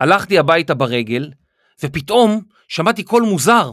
הלכתי הביתה ברגל, ופתאום שמעתי קול מוזר.